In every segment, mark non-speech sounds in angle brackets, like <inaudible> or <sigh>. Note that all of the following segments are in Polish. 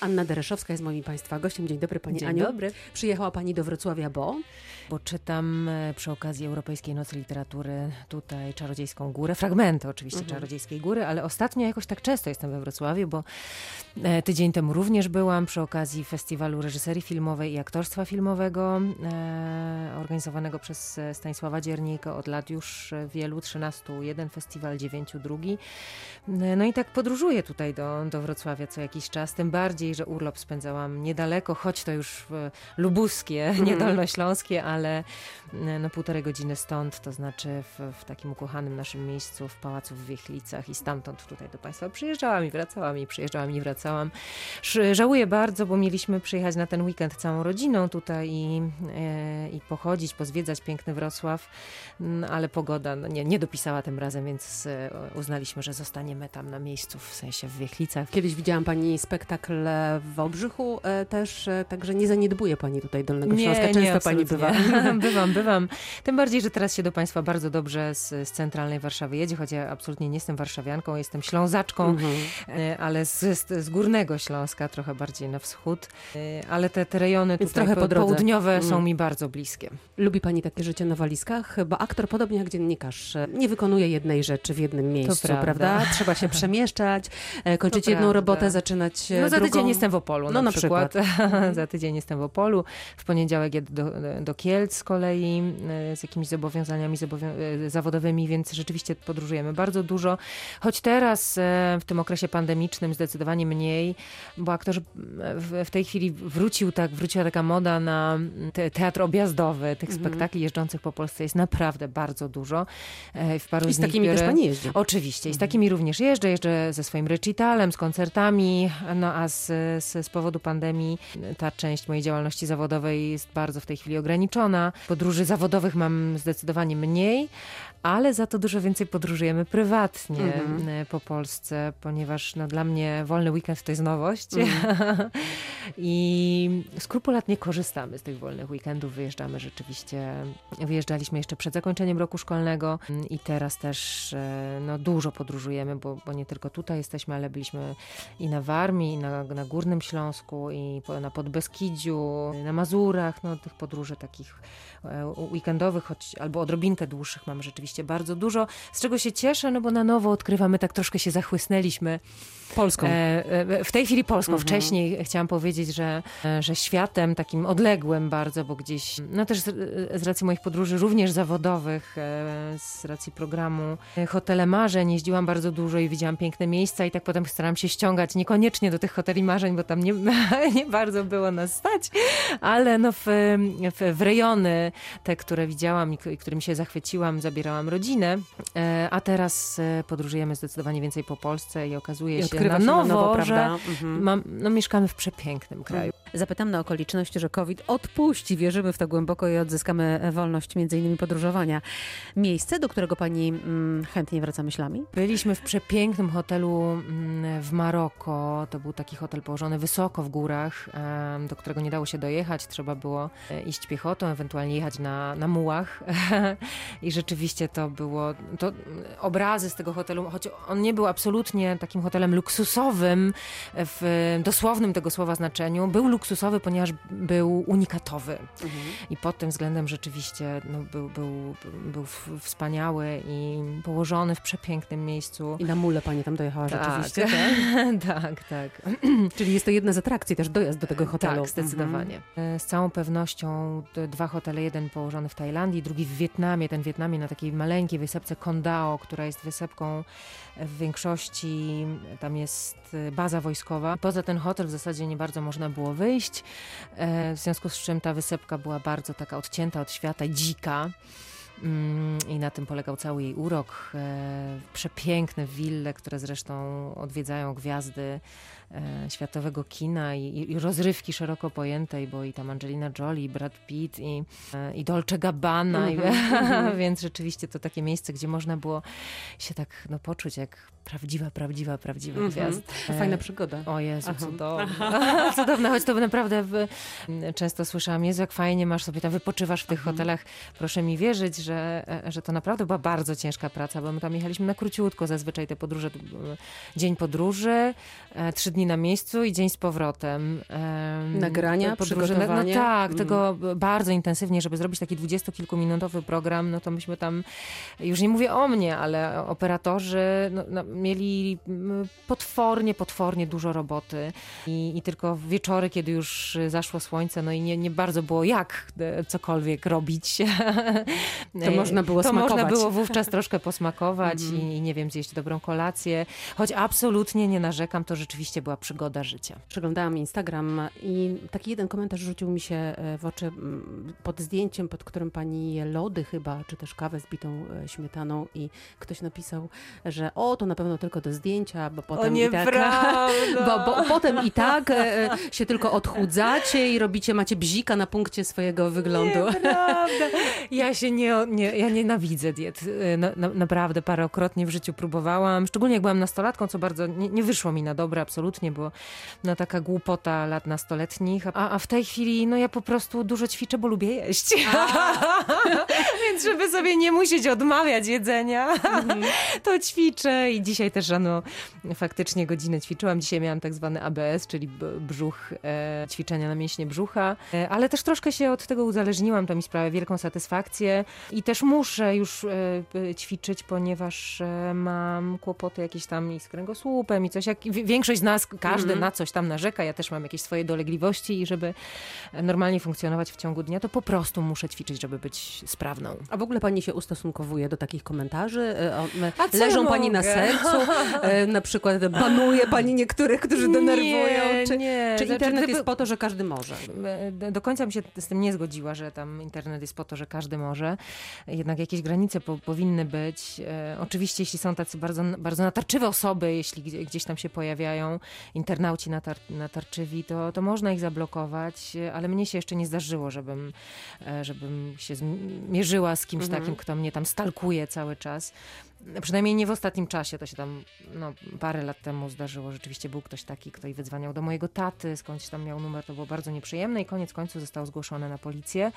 Anna Dereszowska jest moim Państwa gościem. Dzień dobry Pani Dzień Aniu. dobry. Przyjechała Pani do Wrocławia, bo... Bo czytam e, przy okazji Europejskiej Nocy Literatury tutaj Czarodziejską Górę, fragmenty oczywiście Mhm. Czarodziejskiej Góry, ale ostatnio jakoś tak często jestem we Wrocławiu, bo e, tydzień temu również byłam przy okazji Festiwalu Reżyserii Filmowej i Aktorstwa Filmowego e, organizowanego przez Stanisława Dziernika od lat już wielu, 13 jeden festiwal, 9 drugi. No i tak podróżuję tutaj do, do Wrocławia co jakiś czas, tym bardziej, że urlop spędzałam niedaleko, choć to już e, lubuskie, <laughs> nie dolnośląskie, ale e, no półtorej godziny stąd, to znaczy w, w takim ukochanym naszym miejscu w Pałacu w Wiechlicach i stamtąd tutaj do Państwa przyjeżdżałam i wracałam i przyjeżdżałam i wracałam. Żałuję bardzo, bo mieliśmy przyjechać na ten weekend całą rodziną tutaj i, e, i pochodzić, pozwiedzać piękny Wrocław, Mm, ale pogoda no, nie, nie dopisała tym razem, więc uznaliśmy, że zostaniemy tam na miejscu, w sensie w Wiechlicach. Kiedyś widziałam Pani spektakl w Wałbrzychu e, też, e, także nie zaniedbuje Pani tutaj Dolnego Śląska. Często Pani bywa. <laughs> bywam, bywam. Tym bardziej, że teraz się do Państwa bardzo dobrze z, z centralnej Warszawy jedzie, choć ja absolutnie nie jestem warszawianką, jestem ślązaczką, Mhm. e, ale z, z, z górnego Śląska, trochę bardziej na wschód. Ale te, te rejony Więc tutaj trochę po południowe są Mm. mi bardzo bliskie. Lubi Pani takie życie na walizkach? Bo aktor, podobnie jak dziennikarz, nie wykonuje jednej rzeczy w jednym miejscu, prawda. prawda? Trzeba się <laughs> przemieszczać, kończyć To jedną prawda. robotę, zaczynać No za drugą. Tydzień jestem w Opolu No, na, przykład. przykład. <laughs> za tydzień jestem w Opolu. W poniedziałek jedę do, do Kielc z kolei e, z jakimiś zobowiązaniami zobowią- e, zawodowymi, więc rzeczywiście podróżujemy bardzo dużo. Choć teraz e, w tym okresie pandemicznym zdecydowanie mniej, bo aktorzy w, w tej chwili wrócił tak, wróciła taka moda na te, teatr objazdowy. Tych Mhm. spektakli jeżdżących po Polsce jest naprawdę bardzo dużo. W paru I z takimi też biorę- Pani jeździ. Oczywiście, i z Mhm. takimi również jeżdżę, jeżdżę ze swoim recitalem, z koncertami, no a z, z, z powodu pandemii ta część mojej działalności zawodowej jest bardzo w tej chwili ograniczona. Podróży zawodowych mam zdecydowanie mniej, ale za to dużo więcej podróżujemy prywatnie Mhm. e, po Polsce, ponieważ no, dla mnie wolny weekend to jest nowość Mhm. <laughs> i skrupulatnie korzystamy z tych wolnych weekendów. Wyjeżdżamy rzeczywiście, wyjeżdżaliśmy jeszcze przed zakończeniem roku szkolnego mm, i teraz też e, no, dużo podróżujemy, bo, bo nie tylko tutaj jesteśmy, ale byliśmy i na Warmii, i na, na Górnym Śląsku, i na Podbeskidziu, na Mazurach. No, tych podróży takich e, weekendowych, choć albo odrobinkę dłuższych mamy rzeczywiście bardzo dużo, z czego się cieszę, no bo na nowo odkrywamy, tak troszkę się zachłysnęliśmy Polską. E, e, w tej chwili Polską. Mhm. Wcześniej chciałam powiedzieć, że, e, że światem takim odległym bardzo, bo gdzieś, no też z, z racji moich podróży również zawodowych, e, z racji programu e, Hotele Marzeń jeździłam bardzo dużo i widziałam piękne miejsca i tak potem staram się ściągać, niekoniecznie do tych hoteli marzeń, bo tam nie, <laughs> nie bardzo było nas stać, ale no w, w, w rejony te, które widziałam i którymi się zachwyciłam, zabierałam rodzinę, e, a teraz e, podróżujemy zdecydowanie więcej po Polsce i okazuje I się na nowo, na nowo, że? Mhm. mam, no, mieszkamy w przepięknym kraju. Zapytam na okoliczność, że COVID odpuści, wierzymy w to głęboko i odzyskamy wolność między innymi podróżowania. Miejsce, do którego pani mm, chętnie wraca myślami? Byliśmy w przepięknym hotelu mm, w Maroko. To był taki hotel położony wysoko w górach, do którego nie dało się dojechać. Trzeba było e, iść piechotą, ewentualnie jechać na, na mułach. <laughs> I rzeczywiście to było. To mm, obrazy z tego hotelu, choć on nie był absolutnie takim hotelem luksusowym w dosłownym tego słowa znaczeniu, był luksusowy, ponieważ był unikatowy. I pod tym względem rzeczywiście no, był, był, był wspaniały i położony w przepięknym miejscu. I na mule pani tam dojechała rzeczywiście. tak, <laughs> tak. tak. <clears throat> Czyli jest to jedna z atrakcji, też dojazd do tego hotelu. Tak, zdecydowanie. E, Z całą pewnością dwa hotele, jeden położony w Tajlandii, drugi w Wietnamie. Ten w Wietnamie na takiej maleńkiej wysepce Kondao, która jest wysepką w większości, tam jest e, baza wojskowa. Poza ten hotel w zasadzie nie bardzo można było wyjść, e, w związku z czym ta wysepka była bardzo taka odcięta od świata, dzika. Mm, I na tym polegał cały jej urok. E, przepiękne wille, które zresztą odwiedzają gwiazdy światowego kina i, i- rozrywki szeroko pojętej, bo i tam Angelina Jolie, i Brad Pitt, i, e, i Dolce Gabbana, Mhm, i, <laughs> mhm. więc rzeczywiście to takie miejsce, gdzie można było się tak no, poczuć jak prawdziwa, prawdziwa, prawdziwa Mhm. gwiazda. To Fajna przygoda. O Jezu, Aha. cudowne. <laughs> cudowne, choć to naprawdę w, często słyszałam, Jezu, jak fajnie masz sobie tam, wypoczywasz w tych Mhm. hotelach. Proszę mi wierzyć, że że, e, to naprawdę była bardzo ciężka praca, bo my tam jechaliśmy na króciutko, zazwyczaj te podróże, dzień podróży, e, trzy dni na miejscu i dzień z powrotem. Nagrania, podróże, no, tak, mm. tego bardzo intensywnie, żeby zrobić taki dwudziestokilkuminutowy program, no to myśmy tam, już nie mówię o mnie, ale operatorzy no, no, mieli potwornie, potwornie dużo roboty I, i tylko wieczory, kiedy już zaszło słońce, no i nie, nie bardzo było jak e, cokolwiek robić. <laughs> To można było to smakować. można było wówczas troszkę posmakować <laughs> mm. i, nie wiem, zjeść dobrą kolację. Choć absolutnie nie narzekam, to rzeczywiście była przygoda życia. Przeglądałam Instagram i taki jeden komentarz rzucił mi się e, w oczy pod zdjęciem, pod którym pani je lody chyba, czy też kawę z bitą e, śmietaną i ktoś napisał, że o, to na pewno tylko do zdjęcia, bo potem i tak, <laughs> bo, bo potem i tak się tylko odchudzacie i robicie, macie bzika na punkcie swojego wyglądu. Ja się nie, nie ja nienawidzę diet. Na, na, naprawdę parokrotnie w życiu próbowałam, szczególnie jak byłam nastolatką, co bardzo nie, nie wyszło mi na dobre absolutnie, bo no taka głupota lat nastoletnich, a, a w tej chwili no ja po prostu dużo ćwiczę, bo lubię jeść. <laughs> Więc żeby sobie nie musieć odmawiać jedzenia, mhm. <laughs> to ćwiczę i dzisiaj też rano faktycznie godzinę ćwiczyłam. Dzisiaj miałam tak zwany ABS, czyli brzuch, e, ćwiczenia na mięśnie brzucha, e, ale też troszkę się od tego uzależniłam, to mi sprawia wielką satysfakcję i też muszę już e, ćwiczyć, ponieważ e, mam kłopoty jakieś tam i z kręgosłupem i coś, jak większość z nas, każdy mm -hmm. na coś tam narzeka, ja też mam jakieś swoje dolegliwości i żeby normalnie funkcjonować w ciągu dnia, to po prostu muszę ćwiczyć, żeby być sprawną. A w ogóle pani się ustosunkowuje do takich komentarzy? E, leżą ja pani na sercu? na przykład banuje pani niektórych, którzy denerwują? Nie, czy, nie. czy internet znaczy, jest po to, że każdy może? Do końca bym się z tym nie zgodziła, że tam internet jest po to, że każdy może. Jednak jakieś granice po, powinny być. E, oczywiście, jeśli są tacy bardzo, bardzo natarczywe osoby, jeśli gdzieś tam się pojawiają, internauci natar, natarczywi, to, to można ich zablokować, ale mnie się jeszcze nie zdarzyło, żebym, e, żebym się mierzyła z kimś mhm. takim, kto mnie tam stalkuje cały czas. Przynajmniej nie w ostatnim czasie, to się tam no, parę lat temu zdarzyło. Rzeczywiście był ktoś taki, kto i wydzwaniał do mojego taty, skądś tam miał numer, to było bardzo nieprzyjemne i koniec końców został zgłoszony na policję.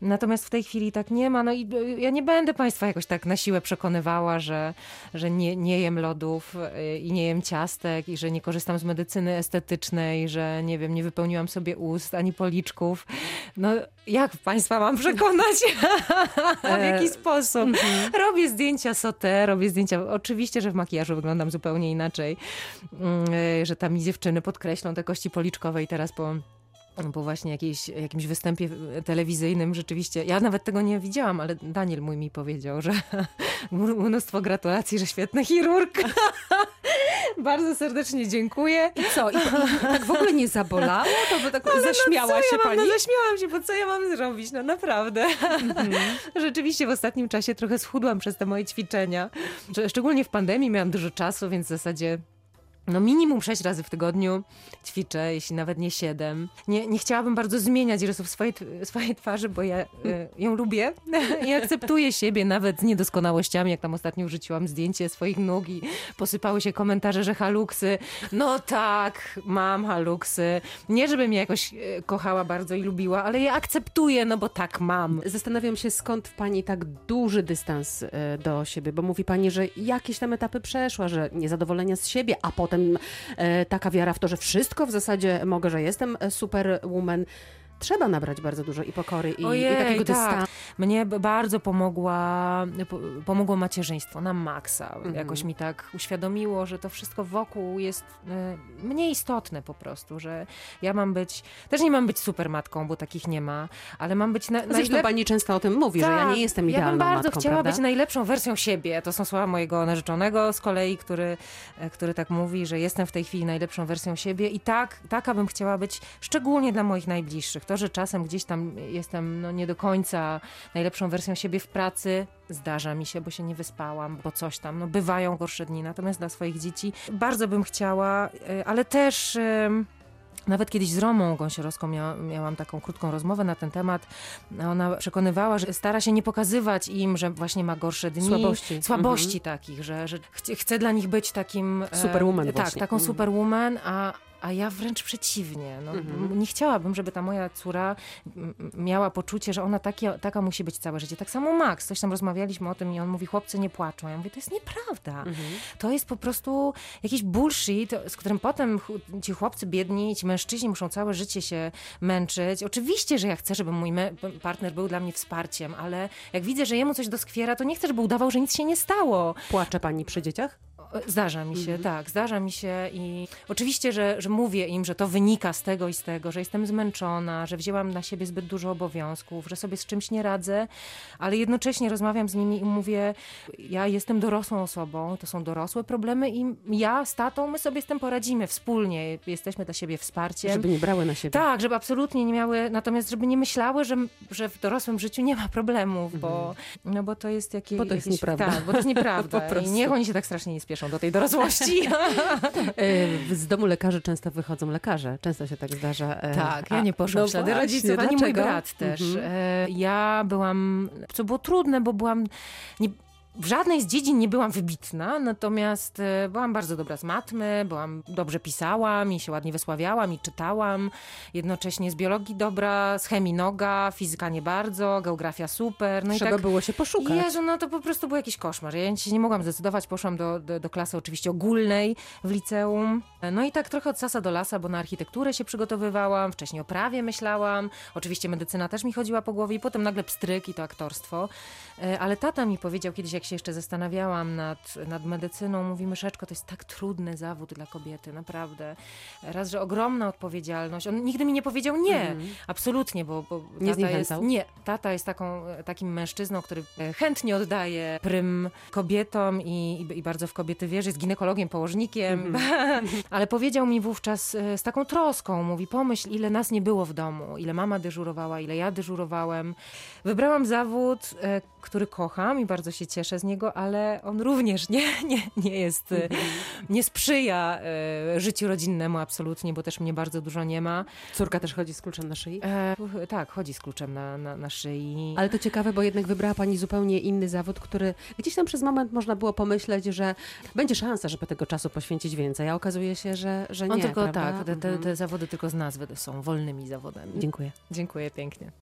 Natomiast w tej chwili tak nie ma. No i y, ja nie będę Państwa jakoś tak na siłę przekonywała, że, że nie, nie jem lodów y, i nie jem ciastek i że nie korzystam z medycyny estetycznej, że nie wiem, nie wypełniłam sobie ust ani policzków. No jak Państwa mam przekonać? <laughs> w jaki sposób? Mhm. Robię zdjęcia sote, robię zdjęcia. Oczywiście, że w makijażu wyglądam zupełnie inaczej, mm, y, że tam mi dziewczyny podkreślą te kości policzkowe i teraz po po właśnie jakiejś, jakimś występie telewizyjnym rzeczywiście, ja nawet tego nie widziałam, ale Daniel mój mi powiedział, że <laughs> mnóstwo gratulacji, że świetny chirurg. <laughs> Bardzo serdecznie dziękuję. I co? I, i tak w ogóle nie zabolało? To by tak ale no zaśmiała no się ja pani? no zaśmiałam się, bo co ja mam zrobić? No naprawdę. -hmm. <laughs> Rzeczywiście w ostatnim czasie trochę schudłam przez te moje ćwiczenia. Szczególnie w pandemii miałam dużo czasu, więc w zasadzie no minimum sześć razy w tygodniu ćwiczę, jeśli nawet nie siedem. Nie, nie chciałabym bardzo zmieniać rysów swojej, swojej twarzy, bo ja y, ją lubię <laughs> i akceptuję siebie nawet z niedoskonałościami, jak tam ostatnio wrzuciłam zdjęcie swoich nóg i posypały się komentarze, że haluksy. No tak, mam haluksy. Nie, żebym je jakoś y, kochała bardzo i lubiła, ale je akceptuję, no bo tak mam. Zastanawiam się, skąd w pani tak duży dystans y, do siebie, bo mówi pani, że jakieś tam etapy przeszła, że niezadowolenia z siebie, a potem potem e, taka wiara w to, że wszystko w zasadzie mogę, że jestem superwoman trzeba nabrać bardzo dużo i pokory i, Ojej, i takiego tak. dystansu. Mnie bardzo pomogła, pomogło macierzyństwo na maksa. Mhm. Jakoś mi tak uświadomiło, że to wszystko wokół jest y, mniej istotne po prostu, że ja mam być, też nie mam być super matką, bo takich nie ma, ale mam być... Na, Zresztą najlep... pani często o tym mówi, tak, że ja nie jestem idealną matką, Ja bym bardzo matką, chciała prawda? być najlepszą wersją siebie. To są słowa mojego narzeczonego z kolei, który, e, który tak mówi, że jestem w tej chwili najlepszą wersją siebie i tak, taka bym chciała być szczególnie dla moich najbliższych. To to, że czasem gdzieś tam jestem no, nie do końca najlepszą wersją siebie w pracy, zdarza mi się, bo się nie wyspałam, bo coś tam, no bywają gorsze dni, natomiast dla swoich dzieci bardzo bym chciała, e, ale też... Nawet kiedyś z Romą Gąsiorowską mia miałam taką krótką rozmowę na ten temat. Ona przekonywała, że stara się nie pokazywać im, że właśnie ma gorsze dni. Słabości. Słabości mhm. takich, że, że chce, dla nich być takim... Superwoman e, Tak, taką mhm. superwoman, a, a ja wręcz przeciwnie. No, Mhm. Nie chciałabym, żeby ta moja córa miała poczucie, że ona takie, taka musi być całe życie. Tak samo Max, coś tam rozmawialiśmy o tym i on mówi, chłopcy nie płaczą. Ja mówię, to jest nieprawda. Mhm. To jest po prostu jakiś bullshit, z którym potem ci chłopcy biedni, ci mężczyźni muszą całe życie się męczyć. Oczywiście, że ja chcę, żeby mój partner był dla mnie wsparciem, ale jak widzę, że jemu coś doskwiera, to nie chcę, żeby udawał, że nic się nie stało. Płacze pani przy dzieciach? Zdarza mi się, Mhm. tak, zdarza mi się i oczywiście, że, że mówię im, że to wynika z tego i z tego, że jestem zmęczona, że wzięłam na siebie zbyt dużo obowiązków, że sobie z czymś nie radzę, ale jednocześnie rozmawiam z nimi i mówię, ja jestem dorosłą osobą, to są dorosłe problemy i ja z tatą, my sobie z tym poradzimy wspólnie, jesteśmy dla siebie wsparciem. Żeby nie brały na siebie. Tak, żeby absolutnie nie miały, natomiast żeby nie myślały, że, że w dorosłym życiu nie ma problemów, bo, no bo to jest jakieś... Mhm. Bo to jest jakieś, nieprawda. Tak, bo to jest <laughs> nieprawda. I niech oni się tak strasznie nie spieszą do tej dorosłości. <laughs> E, Z domu lekarzy często wychodzą lekarze. Często się tak zdarza. e, Tak, ja nie poszłam no w ślady rodziców, ani mój brat też. Mhm. E, Ja byłam, co było trudne, bo byłam... Nie, w żadnej z dziedzin nie byłam wybitna, natomiast e, byłam bardzo dobra z matmy, byłam, dobrze pisałam i się ładnie wysławiałam i czytałam. Jednocześnie z biologii dobra, z chemii noga, fizyka nie bardzo, geografia super. No Trzeba i tak, było się poszukać. Jezu, no to po prostu był jakiś koszmar. Ja się nie mogłam zdecydować, poszłam do, do, do klasy oczywiście ogólnej w liceum. No i tak trochę od sasa do lasa, bo na architekturę się przygotowywałam, wcześniej o prawie myślałam, oczywiście medycyna też mi chodziła po głowie i potem nagle pstryk i to aktorstwo. E, Ale tata mi powiedział kiedyś, jak się jeszcze zastanawiałam nad, nad medycyną, mówi Myszeczko, to jest tak trudny zawód dla kobiety, naprawdę. Raz, że ogromna odpowiedzialność. On nigdy mi nie powiedział nie, Mhm. absolutnie, bo, bo Nie tata jest, nie, tata jest taką, takim mężczyzną, który e, chętnie oddaje prym kobietom i, i, i bardzo w kobiety wierzy, jest ginekologiem, położnikiem, <laughs> ale powiedział mi wówczas e, z taką troską, mówi pomyśl, ile nas nie było w domu, ile mama dyżurowała, ile ja dyżurowałem. Wybrałam zawód, e, który kocham i bardzo się cieszę z niego, ale on również nie, <laughs> nie, nie jest, e, nie sprzyja e, życiu rodzinnemu absolutnie, bo też mnie bardzo dużo nie ma. Córka też chodzi z kluczem na szyi. E, tak, chodzi z kluczem na, na, na szyi. Ale to ciekawe, bo jednak wybrała pani zupełnie inny zawód, który gdzieś tam przez moment można było pomyśleć, że będzie szansa, żeby tego czasu poświęcić więcej, a okazuje się, że, że nie. On tylko prawda? tak, te, te, Mhm. te zawody tylko z nazwy są wolnymi zawodami. Dziękuję. Dziękuję pięknie.